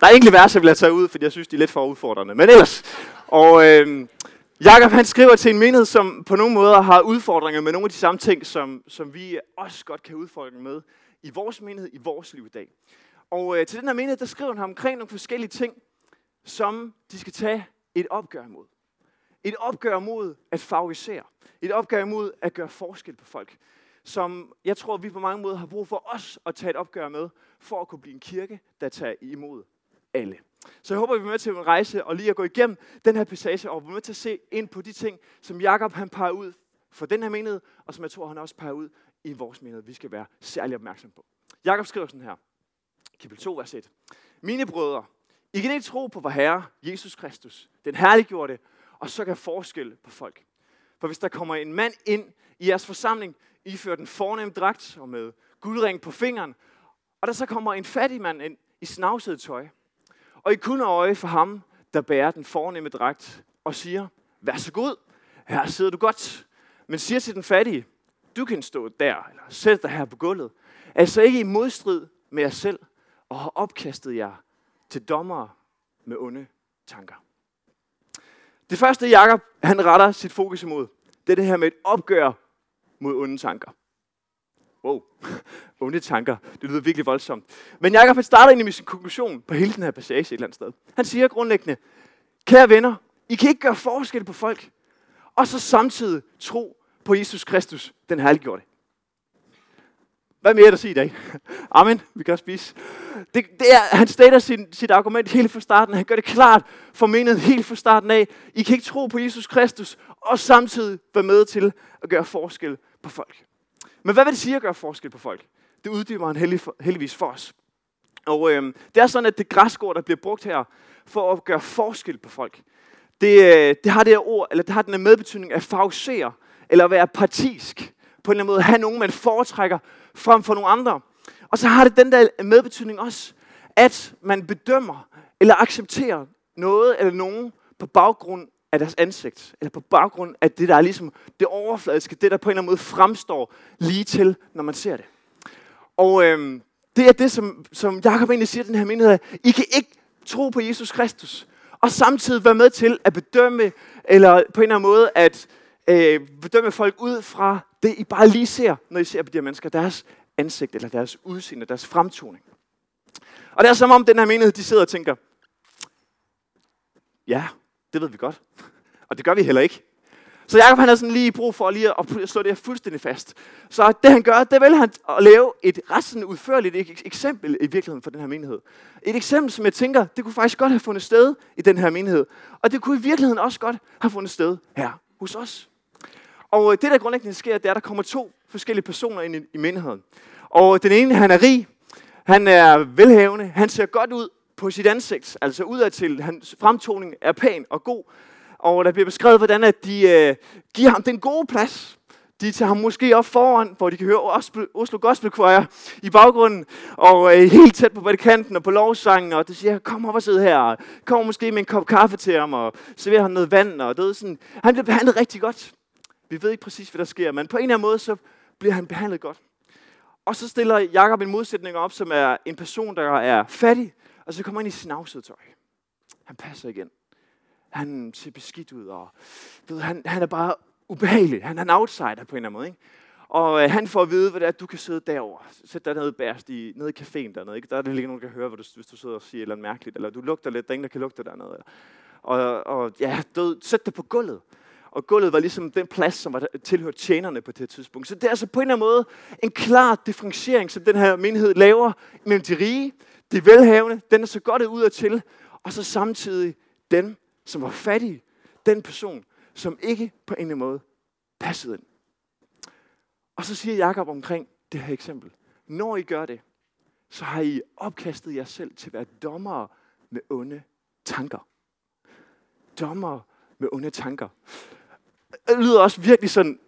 Der er enkelte vers, jeg vil have taget ud, fordi jeg synes, de er lidt for udfordrende. Men ellers. Og øh, Jakob han skriver til en menighed, som på nogle måder har udfordringer med nogle af de samme ting, som, som vi også godt kan udfordre med i vores menighed, i vores liv i dag. Og øh, til den her menighed, der skriver han omkring nogle forskellige ting, som de skal tage et opgør imod. Et opgør mod at favorisere. Et opgør imod at gøre forskel på folk. Som jeg tror, vi på mange måder har brug for os at tage et opgør med, for at kunne blive en kirke, der tager imod alle. Så jeg håber, vi er med til at rejse og lige at gå igennem den her passage, og vi er med til at se ind på de ting, som Jakob han peger ud for den her menighed, og som jeg tror, han også peger ud i vores menighed, vi skal være særlig opmærksom på. Jakob skriver sådan her, kapitel 2, vers 1. Mine brødre, I kan ikke tro på vor Herre, Jesus Kristus, den herliggjorte, og så kan forskel på folk. For hvis der kommer en mand ind i jeres forsamling, iført den fornemme dragt og med guldring på fingeren, og der så kommer en fattig mand ind i snavset tøj, og I kun øje for ham, der bærer den fornemme dragt, og siger, vær så god, her sidder du godt. Men siger til den fattige, du kan stå der, eller sæt dig her på gulvet. Altså ikke i modstrid med jer selv, og har opkastet jer til dommere med onde tanker. Det første, Jakob han retter sit fokus imod, det er det her med et opgør mod onde tanker. Wow, onde tanker. Det lyder virkelig voldsomt. Men Jakob han starter ind i sin konklusion på hele den her passage et eller andet sted. Han siger grundlæggende, kære venner, I kan ikke gøre forskel på folk, og så samtidig tro på Jesus Kristus, den herliggjorte. Hvad mere er der at sige i dag? Amen, vi kan også spise. Det, det er, han stater sin, sit argument helt fra starten. Han gør det klart for menigheden helt fra starten af. I kan ikke tro på Jesus Kristus, og samtidig være med til at gøre forskel på folk. Men hvad vil det sige at gøre forskel på folk? Det uddyber han heldig, heldigvis for os. Og øh, det er sådan, at det græskord, der bliver brugt her for at gøre forskel på folk, det, øh, det har det her ord, eller det har den her medbetydning at favorisere, eller at være partisk. På en eller anden måde have nogen, man foretrækker frem for nogle andre. Og så har det den der medbetydning også, at man bedømmer eller accepterer noget eller nogen på baggrund af deres ansigt, eller på baggrund af det, der er ligesom det overfladiske, det der på en eller anden måde fremstår lige til, når man ser det. Og øhm, det er det, som, som Jacob egentlig siger den her menighed. I kan ikke tro på Jesus Kristus, og samtidig være med til at bedømme, eller på en eller anden måde at øh, bedømme folk ud fra det, I bare lige ser, når I ser på de her mennesker, deres ansigt, eller deres udseende, deres fremtoning. Og det er som om den her menighed, de sidder og tænker, ja, det ved vi godt. Og det gør vi heller ikke. Så Jacob han har sådan lige brug for lige at slå det her fuldstændig fast. Så det han gør, det vil han at lave et ret sådan udførligt eksempel i virkeligheden for den her menighed. Et eksempel, som jeg tænker, det kunne faktisk godt have fundet sted i den her menighed. Og det kunne i virkeligheden også godt have fundet sted her hos os. Og øh, det, der grundlæggende sker, det er, at der kommer to forskellige personer ind i, menigheden. Og den ene, han er rig, han er velhavende, han ser godt ud på sit ansigt, altså udadtil. Hans fremtoning er pæn og god. Og der bliver beskrevet, hvordan at de øh, giver ham den gode plads. De tager ham måske op foran, hvor de kan høre Oslo Gospel Choir i baggrunden, og øh, helt tæt på kanten og på lovsangen, og det siger, kom op og sidde her, kom måske med en kop kaffe til ham, og serverer ham noget vand, og det er sådan. Han bliver behandlet rigtig godt. Vi ved ikke præcis, hvad der sker, men på en eller anden måde, så bliver han behandlet godt. Og så stiller Jakob en modsætning op, som er en person, der er fattig, og så kommer han i snavset tøj. Han passer igen. Han ser beskidt ud, og du ved, han, han er bare ubehagelig. Han er en outsider på en eller anden måde. Ikke? Og øh, han får at vide, hvad det er, du kan sidde derovre. Sæt dig nede bærst i, nede i caféen dernede. Ikke? Der er det lige nogen, der kan høre, hvad du, hvis du sidder og siger et eller andet mærkeligt. Eller du lugter lidt, der er ingen, der kan lugte dernede. Og, og ja, du, sæt dig på gulvet. Og gulvet var ligesom den plads, som var tilhørt tjenerne på det tidspunkt. Så det er altså på en eller anden måde en klar differentiering, som den her menighed laver mellem de rige, de velhavende, den er så godt ud af til, og så samtidig den, som var fattig, den person, som ikke på en eller anden måde passede ind. Og så siger Jakob omkring det her eksempel. Når I gør det, så har I opkastet jer selv til at være dommere med onde tanker. Dommere med onde tanker. Det lyder også virkelig sådan,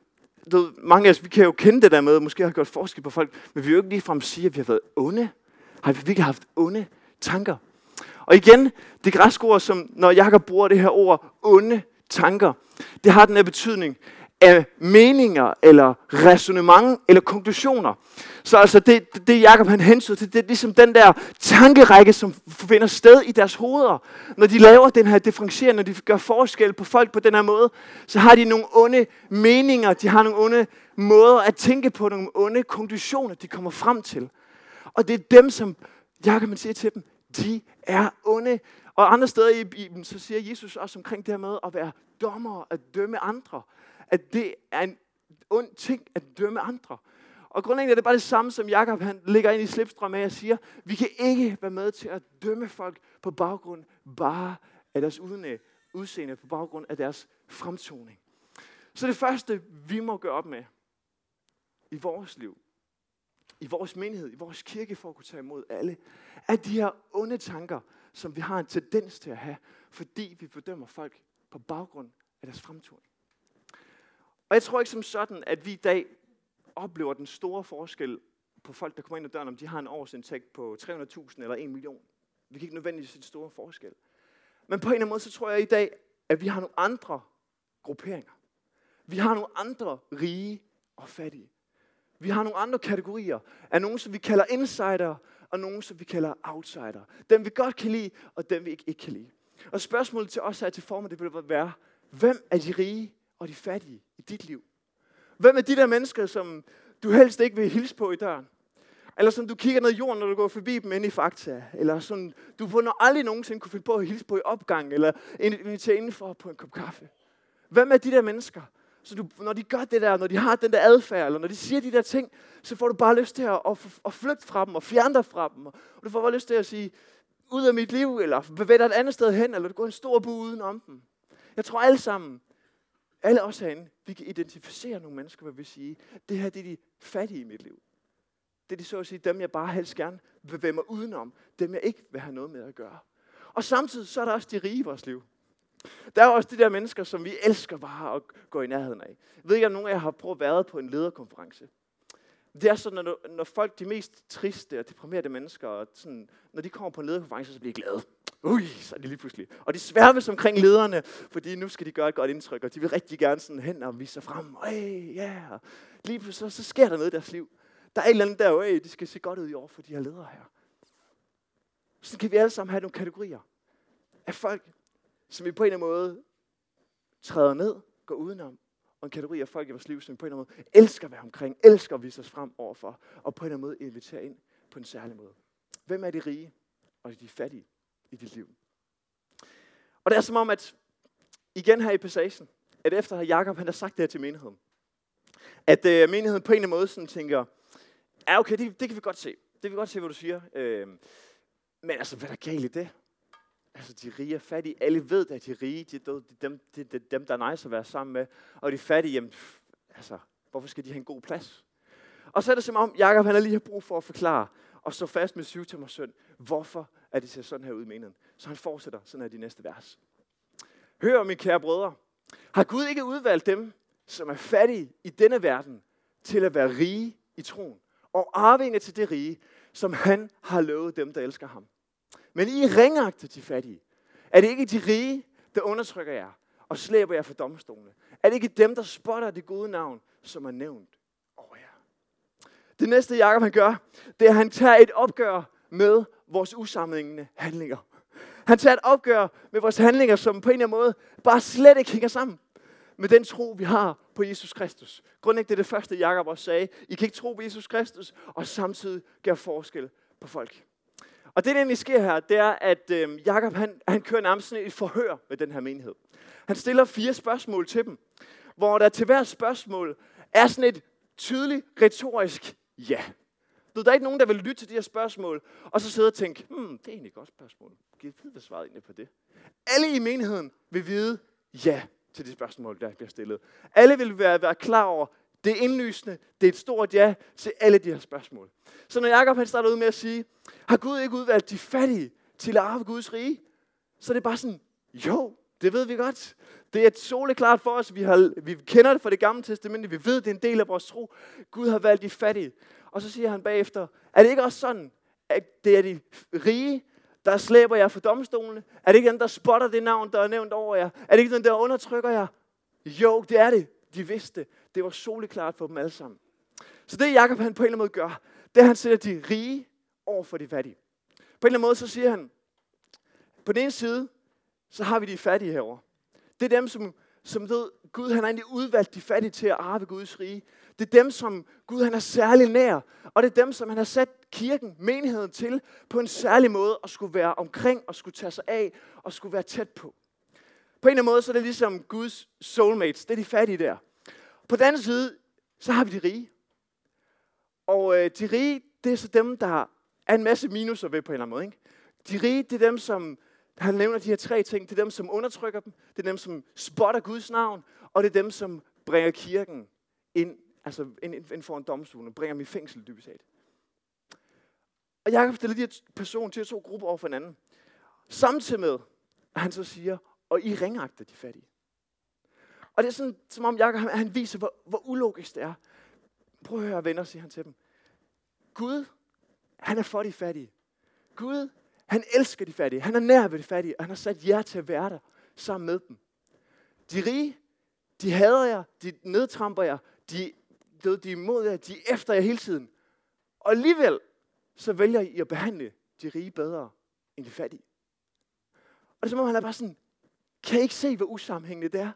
du, mange af os, vi kan jo kende det der med, måske har gjort forskel på folk, men vi vil jo ikke ligefrem sige, at vi har været onde. Har vi virkelig haft onde tanker? Og igen, det græske ord, som når Jakob bruger det her ord, onde tanker, det har den her betydning, af meninger, eller resonemang, eller konklusioner. Så altså det, det Jacob han hensyder til, det er ligesom den der tankerække, som finder sted i deres hoveder. Når de laver den her differentiering, når de gør forskel på folk på den her måde, så har de nogle onde meninger, de har nogle onde måder at tænke på, nogle onde konklusioner, de kommer frem til. Og det er dem, som Jakob man siger til dem, de er onde. Og andre steder i Bibelen, så siger Jesus også omkring det her med at være dommer, at dømme andre. At det er en ond ting at dømme andre. Og grundlæggende er det bare det samme, som Jakob han ligger ind i slipstrøm af og siger, vi kan ikke være med til at dømme folk på baggrund bare af deres udseende, på baggrund af deres fremtoning. Så det første, vi må gøre op med i vores liv, i vores menighed, i vores kirke, for at kunne tage imod alle, er de her onde tanker, som vi har en tendens til at have, fordi vi fordømmer folk på baggrund af deres fremtoning. Og jeg tror ikke som sådan, at vi i dag oplever den store forskel på folk, der kommer ind ad døren, om de har en årsindtægt på 300.000 eller 1 million. Vi kan ikke nødvendigvis se den store forskel. Men på en eller anden måde, så tror jeg i dag, at vi har nogle andre grupperinger. Vi har nogle andre rige og fattige. Vi har nogle andre kategorier af nogen, som vi kalder insider, og nogen, som vi kalder outsider. Dem vi godt kan lide, og dem vi ikke, ikke kan lide. Og spørgsmålet til os her til formen, det vil være, hvem er de rige og de fattige i dit liv? Hvem er de der mennesker, som du helst ikke vil hilse på i døren? Eller som du kigger ned i jorden, når du går forbi dem inde i Fakta. Eller som du på aldrig nogensinde kunne finde på at hilse på i opgang. Eller invitere indenfor på en kop kaffe. Hvem er de der mennesker? Så du, når de gør det der, når de har den der adfærd, eller når de siger de der ting, så får du bare lyst til at, at, at flytte fra dem og fjerne dig fra dem. Og du får bare lyst til at sige, ud af mit liv, eller bevæg dig et andet sted hen, eller du går en stor bu uden om dem. Jeg tror alle sammen, alle os herinde, vi kan identificere nogle mennesker, hvor vi sige, det her det er de fattige i mit liv. Det er de så at sige, dem jeg bare helst gerne vil bevæge mig udenom. Dem jeg ikke vil have noget med at gøre. Og samtidig så er der også de rige i vores liv. Der er også de der mennesker, som vi elsker bare at gå i nærheden af. Jeg ved ikke, om nogen af jer har prøvet at være på en lederkonference. Det er sådan, når, når folk, de mest triste og deprimerede mennesker, og sådan, når de kommer på en lederkonference, så bliver de glade. Ui, så er de lige pludselig. Og de sværmes omkring lederne, fordi nu skal de gøre et godt indtryk, og de vil rigtig gerne sådan hen og vise sig frem. Øj, ja. Yeah. Lige pludselig, så, så sker der noget i deres liv. Der er et eller andet der, øj, de skal se godt ud i år for de her ledere her. Så kan vi alle sammen have nogle kategorier af folk, som vi på en eller anden måde træder ned, går udenom, og en kategori af folk i vores liv, som vi på en eller anden måde elsker at være omkring, elsker at vise os frem overfor, og på en eller anden måde inviterer ind på en særlig måde. Hvem er de rige og de fattige i dit liv? Og det er som om, at igen her i passagen, at efter at Jacob han har sagt det her til menigheden, at øh, menigheden på en eller anden måde sådan tænker, ja okay, det, det kan vi godt se. Det kan vi godt se, hvad du siger. Øh, men altså, hvad er der galt i det? Altså, de rige er fattige. Alle ved, at de rige, de, de, dem, de, de, dem, der er nice at være sammen med. Og de fattige, jamen, altså, hvorfor skal de have en god plads? Og så er det som om, Jacob han har lige har brug for at forklare, og stå fast med syv til søn, hvorfor er det ser sådan her ud i meningen. Så han fortsætter sådan her de næste vers. Hør, mine kære brødre, har Gud ikke udvalgt dem, som er fattige i denne verden, til at være rige i troen, og arvinge til det rige, som han har lovet dem, der elsker ham. Men I ringagter de fattige. Er det ikke de rige, der undertrykker jer og slæber jer for domstolene? Er det ikke dem, der spotter det gode navn, som er nævnt over jer? Det næste, Jakob han gør, det er, at han tager et opgør med vores usammenhængende handlinger. Han tager et opgør med vores handlinger, som på en eller anden måde bare slet ikke hænger sammen med den tro, vi har på Jesus Kristus. Grundlæggende det er det første, Jakob også sagde. I kan ikke tro på Jesus Kristus, og samtidig gøre forskel på folk. Og det, der egentlig sker her, det er, at øh, Jakob han, han kører nærmest sådan et forhør med den her menighed. Han stiller fire spørgsmål til dem, hvor der til hver spørgsmål er sådan et tydeligt retorisk ja. Der er ikke nogen, der vil lytte til de her spørgsmål, og så sidde og tænke, hmm, det er egentlig et godt spørgsmål. Giv vide, hvad svaret egentlig på det. Alle i menigheden vil vide ja til de spørgsmål, der bliver stillet. Alle vil være, være klar over, det er indlysende. Det er et stort ja til alle de her spørgsmål. Så når Jacob han starter ud med at sige, har Gud ikke udvalgt de fattige til at arve Guds rige? Så det er bare sådan, jo, det ved vi godt. Det er et soleklart for os. Vi, har, vi kender det fra det gamle testamente. Vi ved, det er en del af vores tro. Gud har valgt de fattige. Og så siger han bagefter, er det ikke også sådan, at det er de rige, der slæber jer for domstolene? Er det ikke dem, der spotter det navn, der er nævnt over jer? Er det ikke dem, der undertrykker jer? Jo, det er det. De vidste, det var soleklart for dem alle sammen. Så det Jakob han på en eller anden måde gør, det er, at han sætter de rige over for de fattige. På en eller anden måde så siger han, på den ene side, så har vi de fattige herover. Det er dem, som, som ved, Gud han har egentlig udvalgt de fattige til at arve Guds rige. Det er dem, som Gud han er særlig nær. Og det er dem, som han har sat kirken, menigheden til på en særlig måde at skulle være omkring og skulle tage sig af og skulle være tæt på. På en eller anden måde, så er det ligesom Guds soulmates. Det er de fattige der. På den anden side, så har vi de rige. Og øh, de rige, det er så dem, der er en masse minuser ved på en eller anden måde. Ikke? De rige, det er dem, som han nævner de her tre ting. Det er dem, som undertrykker dem. Det er dem, som spotter Guds navn. Og det er dem, som bringer kirken ind, altså ind, ind for en domstol, og bringer dem i fængsel dybest set. Og Jakob stiller de her personer til to grupper over for hinanden. Samtidig med, at han så siger, og I ringagter de fattige. Og det er sådan, som om Jakob han viser, hvor, hvor ulogisk det er. Prøv at høre, venner, siger han til dem. Gud, han er for de fattige. Gud, han elsker de fattige. Han er nær ved de fattige, og han har sat jer til at være der sammen med dem. De rige, de hader jer, de nedtramper jer, de, de, de er imod jer, de er efter jer hele tiden. Og alligevel, så vælger I at behandle de rige bedre end de fattige. Og det er som om, han er bare sådan, kan I ikke se, hvor usammenhængende det er?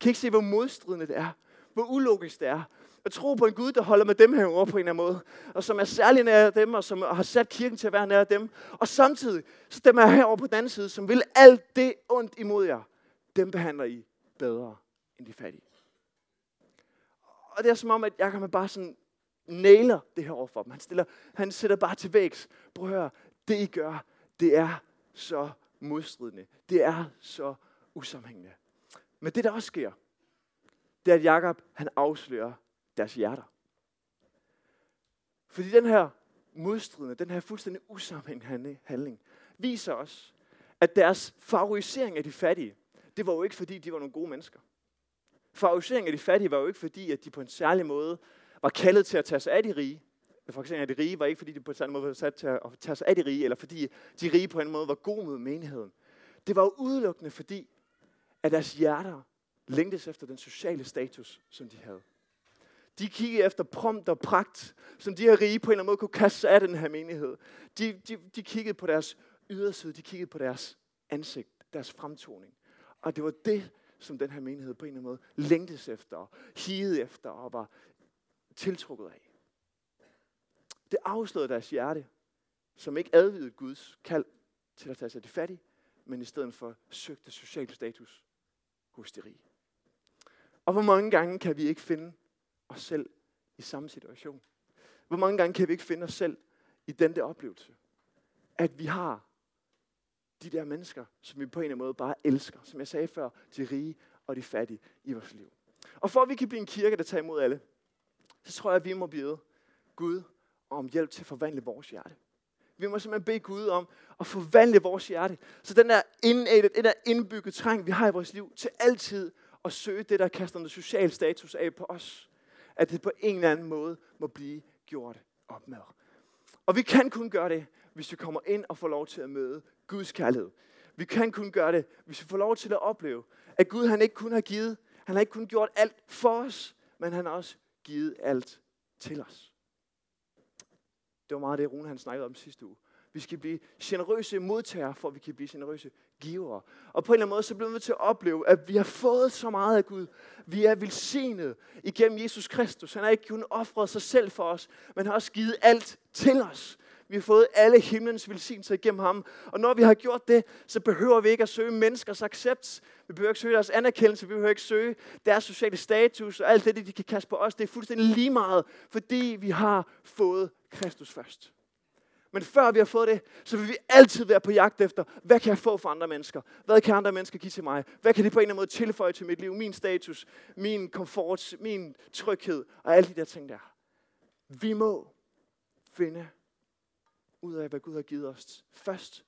Kan I ikke se, hvor modstridende det er? Hvor ulogisk det er? At tro på en Gud, der holder med dem her over på en eller anden måde, og som er særlig nær dem, og som har sat kirken til at være nær dem. Og samtidig, så dem er herovre på den anden side, som vil alt det ondt imod jer. Dem behandler I bedre end de fattige. Og det er som om, at jeg kan bare sådan næler det her overfor dem. Han, stiller, han sætter bare til vægs. Prøv at høre, det I gør, det er så modstridende. Det er så usammenhængende. Men det, der også sker, det er, at Jakob han afslører deres hjerter. Fordi den her modstridende, den her fuldstændig usammenhængende handling, viser os, at deres favorisering af de fattige, det var jo ikke fordi, de var nogle gode mennesker. Favorisering af de fattige var jo ikke fordi, at de på en særlig måde var kaldet til at tage sig af de rige. Favorisering af de rige var ikke fordi, de på en særlig måde var sat til at tage sig af de rige, eller fordi de rige på en måde var gode mod menigheden. Det var jo udelukkende fordi, at deres hjerter længtes efter den sociale status, som de havde. De kiggede efter prompt og pragt, som de her rige på en eller anden måde kunne kaste sig af den her menighed. De, de, de kiggede på deres yderside, de kiggede på deres ansigt, deres fremtoning. Og det var det, som den her menighed på en eller anden måde længtes efter, higede efter og var tiltrukket af. Det afslørede deres hjerte, som ikke advidede Guds kald til at tage sig de fattige, men i stedet for søgte social status hos de rige. Og hvor mange gange kan vi ikke finde os selv i samme situation? Hvor mange gange kan vi ikke finde os selv i den der oplevelse? At vi har de der mennesker, som vi på en eller anden måde bare elsker. Som jeg sagde før, de rige og de fattige i vores liv. Og for at vi kan blive en kirke, der tager imod alle, så tror jeg, at vi må bede Gud om hjælp til at forvandle vores hjerte. Vi må simpelthen bede Gud om at forvandle vores hjerte. Så den der innate, den der indbygget træng, vi har i vores liv, til altid at søge det, der kaster noget social status af på os. At det på en eller anden måde må blive gjort op med. Og vi kan kun gøre det, hvis vi kommer ind og får lov til at møde Guds kærlighed. Vi kan kun gøre det, hvis vi får lov til at opleve, at Gud han ikke kun har givet, han har ikke kun gjort alt for os, men han har også givet alt til os. Det var meget det, Rune han snakkede om sidste uge. Vi skal blive generøse modtagere, for at vi kan blive generøse givere. Og på en eller anden måde, så bliver vi nødt til at opleve, at vi har fået så meget af Gud. Vi er velsignet igennem Jesus Kristus. Han har ikke kun offret sig selv for os, men har også givet alt til os. Vi har fået alle himlens velsignelser igennem ham. Og når vi har gjort det, så behøver vi ikke at søge menneskers accept. Vi behøver ikke søge deres anerkendelse. Vi behøver ikke søge deres sociale status og alt det, de kan kaste på os. Det er fuldstændig lige meget, fordi vi har fået Kristus først. Men før vi har fået det, så vil vi altid være på jagt efter, hvad kan jeg få for andre mennesker? Hvad kan andre mennesker give til mig? Hvad kan det på en eller anden måde tilføje til mit liv? Min status, min komfort, min tryghed og alle de der ting der. Vi må finde ud af, hvad Gud har givet os først,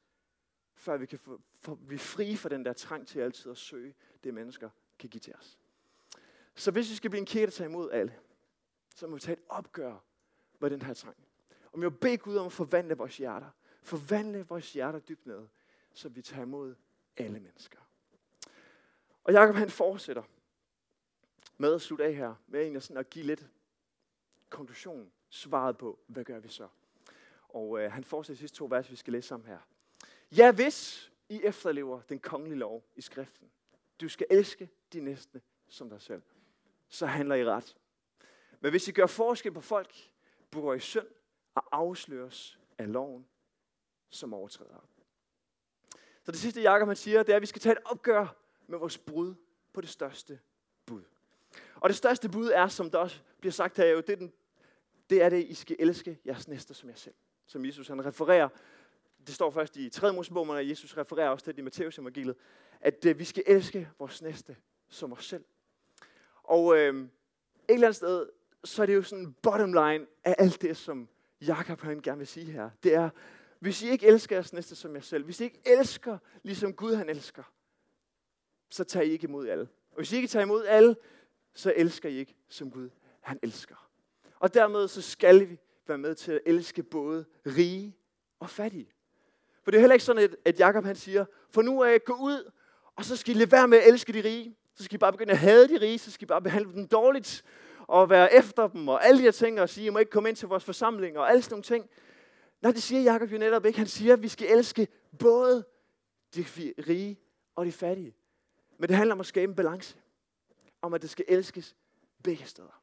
før vi kan få, for, vi frie fra den der trang til altid at søge det, mennesker kan give til os. Så hvis vi skal blive en kirke, der tager imod alle, så må vi tage et opgør med den her trang. Og vi må bede Gud om at forvandle vores hjerter. Forvandle vores hjerter dybt ned, så vi tager imod alle mennesker. Og Jakob han fortsætter. med at slutte af her, med egentlig sådan at give lidt konklusion, svaret på, hvad gør vi så? Og øh, han fortsætter de sidste to vers, vi skal læse sammen her. Ja, hvis I efterlever den kongelige lov i skriften, du skal elske de næste som dig selv, så handler I ret. Men hvis I gør forskel på folk, bruger I synd og afsløres af loven som overtræder. Så det sidste, Jakob han siger, det er, at vi skal tage et opgør med vores brud på det største bud. Og det største bud er, som der også bliver sagt her, jo, det, er den, det er det, I skal elske jeres næste som jer selv. Som Jesus han refererer. Det står først i 3. Mosebog, og Jesus refererer også til det i Matteus evangeliet, at øh, vi skal elske vores næste som os selv. Og øh, et eller andet sted, så er det jo sådan bottom line af alt det, som Jakob han gerne vil sige her. Det er, hvis I ikke elsker jeres næste som jer selv, hvis I ikke elsker, ligesom Gud han elsker, så tager I ikke imod alle. Og hvis I ikke tager imod alle, så elsker I ikke, som Gud han elsker. Og dermed så skal vi være med til at elske både rige og fattige. For det er heller ikke sådan, at Jakob han siger, for nu er jeg gå ud, og så skal I lade være med at elske de rige. Så skal I bare begynde at hade de rige, så skal I bare behandle dem dårligt, og være efter dem, og alle de her ting, og sige, I må ikke komme ind til vores forsamling, og alle sådan nogle ting. Nej, det siger Jakob jo netop ikke. Han siger, at vi skal elske både de rige og de fattige. Men det handler om at skabe en balance. Om at det skal elskes begge steder.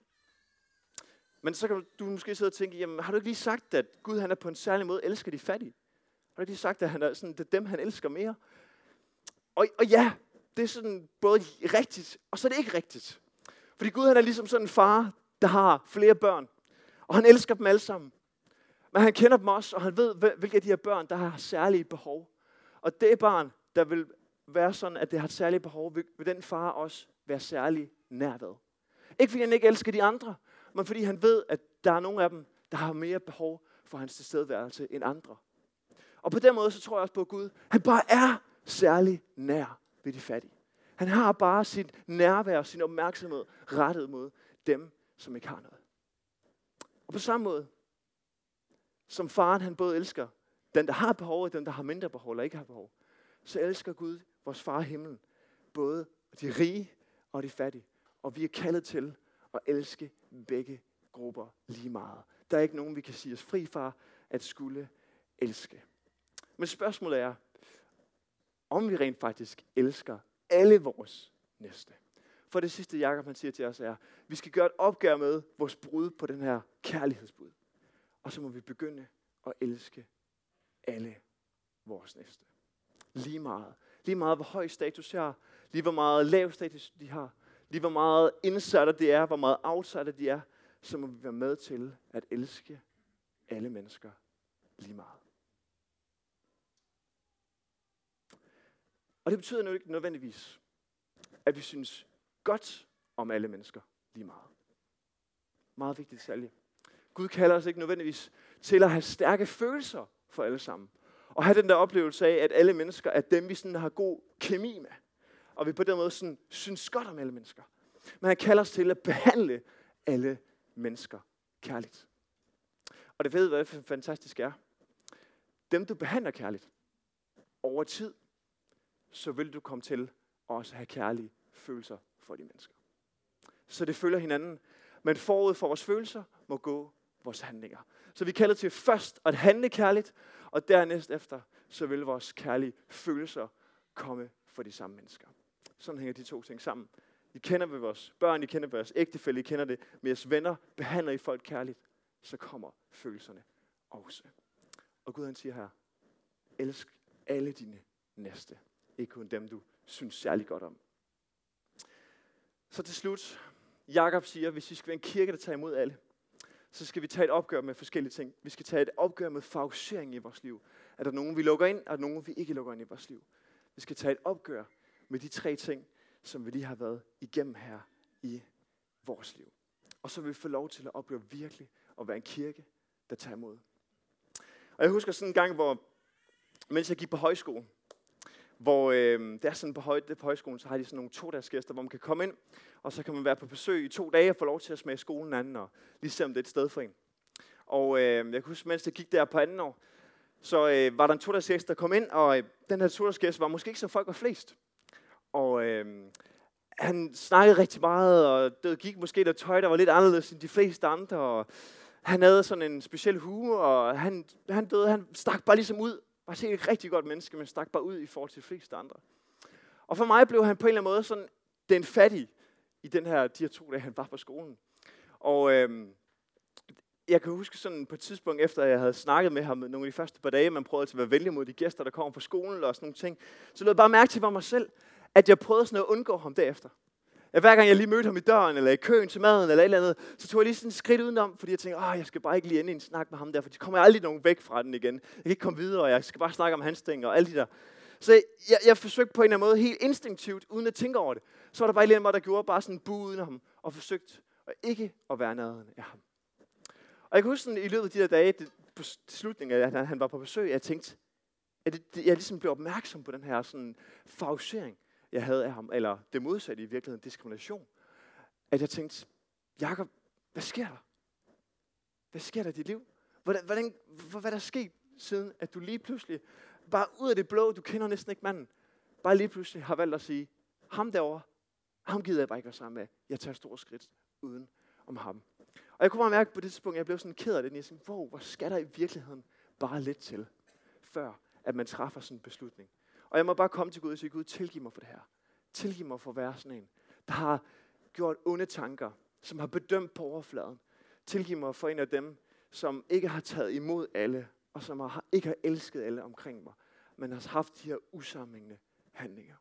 Men så kan du måske sidde og tænke, jamen har du ikke lige sagt, at Gud han er på en særlig måde elsker de fattige? Har du ikke lige sagt, at han er sådan, det er dem, han elsker mere? Og, og ja, det er sådan både rigtigt, og så er det ikke rigtigt. Fordi Gud han er ligesom sådan en far, der har flere børn. Og han elsker dem alle sammen. Men han kender dem også, og han ved, hvilke af de her børn, der har særlige behov. Og det barn, der vil være sådan, at det har et særligt behov, vil, vil den far også være særlig nær ved. Ikke fordi han ikke elsker de andre, men fordi han ved, at der er nogle af dem, der har mere behov for hans tilstedeværelse end andre. Og på den måde, så tror jeg også på, Gud, han bare er særlig nær ved de fattige. Han har bare sit nærvær og sin opmærksomhed rettet mod dem, som ikke har noget. Og på samme måde, som faren han både elsker den, der har behov, og den, der har mindre behov eller ikke har behov, så elsker Gud, vores far i himlen, både de rige og de fattige. Og vi er kaldet til at elske begge grupper lige meget. Der er ikke nogen, vi kan sige os fri fra at skulle elske. Men spørgsmålet er, om vi rent faktisk elsker alle vores næste. For det sidste, Jakob han siger til os er, vi skal gøre et opgør med vores brud på den her kærlighedsbud. Og så må vi begynde at elske alle vores næste. Lige meget. Lige meget, hvor høj status jeg har. Lige hvor meget lav status de har. Lige hvor meget indsatte de er. Hvor meget outsidere de er. Så må vi være med til at elske alle mennesker lige meget. Og det betyder nu ikke nødvendigvis, at vi synes godt om alle mennesker lige meget. Meget vigtigt særligt. Gud kalder os ikke nødvendigvis til at have stærke følelser for alle sammen. Og have den der oplevelse af, at alle mennesker er dem, vi sådan har god kemi med. Og vi på den måde sådan synes godt om alle mennesker. Men han kalder os til at behandle alle mennesker kærligt. Og det ved, hvad det fantastisk er. Dem, du behandler kærligt, over tid, så vil du komme til også have kærlige følelser for de mennesker. Så det følger hinanden. Men forud for vores følelser må gå vores handlinger. Så vi kalder til først at handle kærligt, og dernæst efter, så vil vores kærlige følelser komme for de samme mennesker. Sådan hænger de to ting sammen. I kender ved vores børn, I kender ved vores ægtefælde, I kender det med jeres venner. Behandler I folk kærligt, så kommer følelserne også. Og Gud han siger her, elsk alle dine næste. Ikke kun dem, du synes særlig godt om. Så til slut, Jakob siger, hvis vi skal være en kirke, der tager imod alle, så skal vi tage et opgør med forskellige ting. Vi skal tage et opgør med favorisering i vores liv. Er der nogen, vi lukker ind, er der nogen, vi ikke lukker ind i vores liv? Vi skal tage et opgør med de tre ting, som vi lige har været igennem her i vores liv. Og så vil vi få lov til at opleve virkelig at være en kirke, der tager imod. Og jeg husker sådan en gang, hvor mens jeg gik på højskole, hvor øh, det er sådan på, høj, det på højskolen, så har de sådan nogle to gæster, hvor man kan komme ind, og så kan man være på besøg i to dage og få lov til at smage skolen anden, og lige se om det er et sted for en. Og øh, jeg kan huske, mens jeg gik der på anden år, så øh, var der en to gæst, der kom ind, og øh, den her to gæst var måske ikke så folk var flest. Og øh, han snakkede rigtig meget, og det gik måske der tøj, der var lidt anderledes end de fleste andre. Og han havde sådan en speciel hue, og han, han, døde, han stak bare ligesom ud. Var set et rigtig godt menneske, men stak bare ud i forhold til de fleste andre. Og for mig blev han på en eller anden måde sådan den fattige i den her, de her to dage, han var på skolen. Og øhm, jeg kan huske sådan på et tidspunkt, efter jeg havde snakket med ham nogle af de første par dage, man prøvede at være venlig mod de gæster, der kom på skolen og sådan nogle ting, så lød jeg bare mærke til mig selv, at jeg prøvede sådan at undgå ham derefter. At hver gang jeg lige mødte ham i døren, eller i køen til maden, eller et eller andet, så tog jeg lige sådan et skridt udenom, fordi jeg tænkte, åh, jeg skal bare ikke lige ende i en snak med ham der, for så kommer aldrig nogen væk fra den igen. Jeg kan ikke komme videre, og jeg skal bare snakke om hans ting, og alle de der. Så jeg, jeg forsøgte på en eller anden måde, helt instinktivt, uden at tænke over det. Så var der bare en mig, der gjorde bare sådan en bu uden ham, og forsøgte at ikke at være nærheden af ham. Og jeg kan huske sådan, i løbet af de der dage, det, på slutningen af, at han var på besøg, jeg tænkte, at det, jeg ligesom blev opmærksom på den her sådan, favorisering, jeg havde af ham, eller det modsatte i virkeligheden, diskrimination. At jeg tænkte, Jakob, hvad sker der? Hvad sker der i dit liv? Hvordan, hvordan, hvad er der sket siden, at du lige pludselig, bare ud af det blå, du kender næsten ikke manden, bare lige pludselig har valgt at sige, ham derovre, ham gider jeg bare ikke være sammen med. Jeg tager store skridt uden om ham. Og jeg kunne bare mærke på det tidspunkt, at jeg blev sådan ked af det. Jeg tænkte, wow, hvor skal der i virkeligheden bare lidt til, før at man træffer sådan en beslutning. Og jeg må bare komme til Gud og sige, Gud, tilgiv mig for det her. Tilgiv mig for at være sådan en, der har gjort onde tanker, som har bedømt på overfladen. Tilgiv mig for en af dem, som ikke har taget imod alle, og som har, ikke har elsket alle omkring mig, men har haft de her usammenhængende handlinger.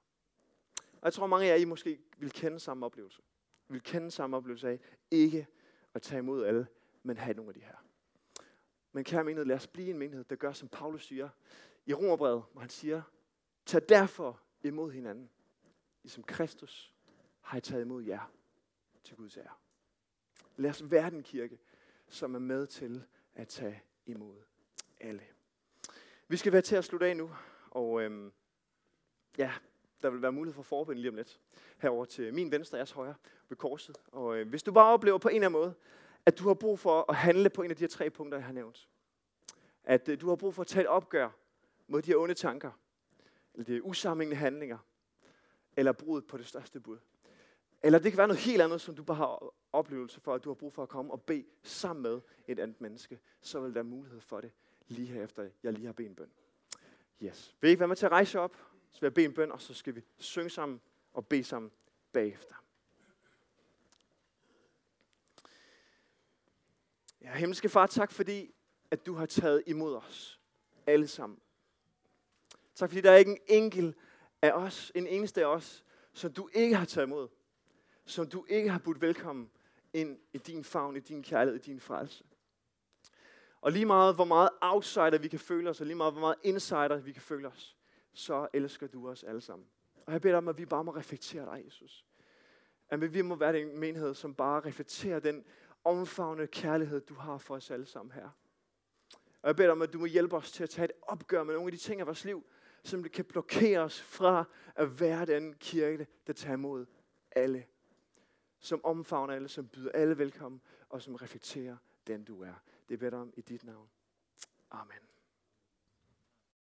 Og jeg tror, mange af jer I måske vil kende samme oplevelse. Vil kende samme oplevelse af ikke at tage imod alle, men have nogle af de her. Men kære menighed, lad os blive en menighed, der gør, som Paulus siger i Romerbrevet, hvor han siger, tag derfor imod hinanden, ligesom Kristus har I taget imod jer til Guds ære. Lad os være den kirke, som er med til at tage imod alle. Vi skal være til at slutte af nu, og øhm, ja, der vil være mulighed for forbund lige om lidt. Herover til min venstre, jeres højre ved korset. Og øh, hvis du bare oplever på en eller anden måde, at du har brug for at handle på en af de her tre punkter, jeg har nævnt. At øh, du har brug for at tage et opgør mod de her onde tanker, eller de usammenhængende handlinger, eller brudet på det største bud. Eller det kan være noget helt andet, som du bare har oplevelse for, at du har brug for at komme og bede sammen med et andet menneske. Så vil der være mulighed for det lige her efter jeg lige har bedt en bøn. Yes. Vil I ikke være med til at rejse op? Så vil jeg bede en bøn, og så skal vi synge sammen og bede sammen bagefter. Ja, himmelske far, tak fordi, at du har taget imod os. Alle sammen. Tak fordi der er ikke en enkelt af os, en eneste af os, som du ikke har taget imod. Som du ikke har budt velkommen ind i din favn, i din kærlighed, i din frelse. Og lige meget, hvor meget outsider vi kan føle os, og lige meget, hvor meget insider vi kan føle os, så elsker du os alle sammen. Og jeg beder om, at vi bare må reflektere dig, Jesus. At vi må være den menighed, som bare reflekterer den omfavnende kærlighed, du har for os alle sammen her. Og jeg beder om, at du må hjælpe os til at tage et opgør med nogle af de ting af vores liv, som kan blokere os fra at være den kirke, der tager imod alle. Som omfavner alle, som byder alle velkommen, og som reflekterer den du er. Det beder om i dit navn. Amen.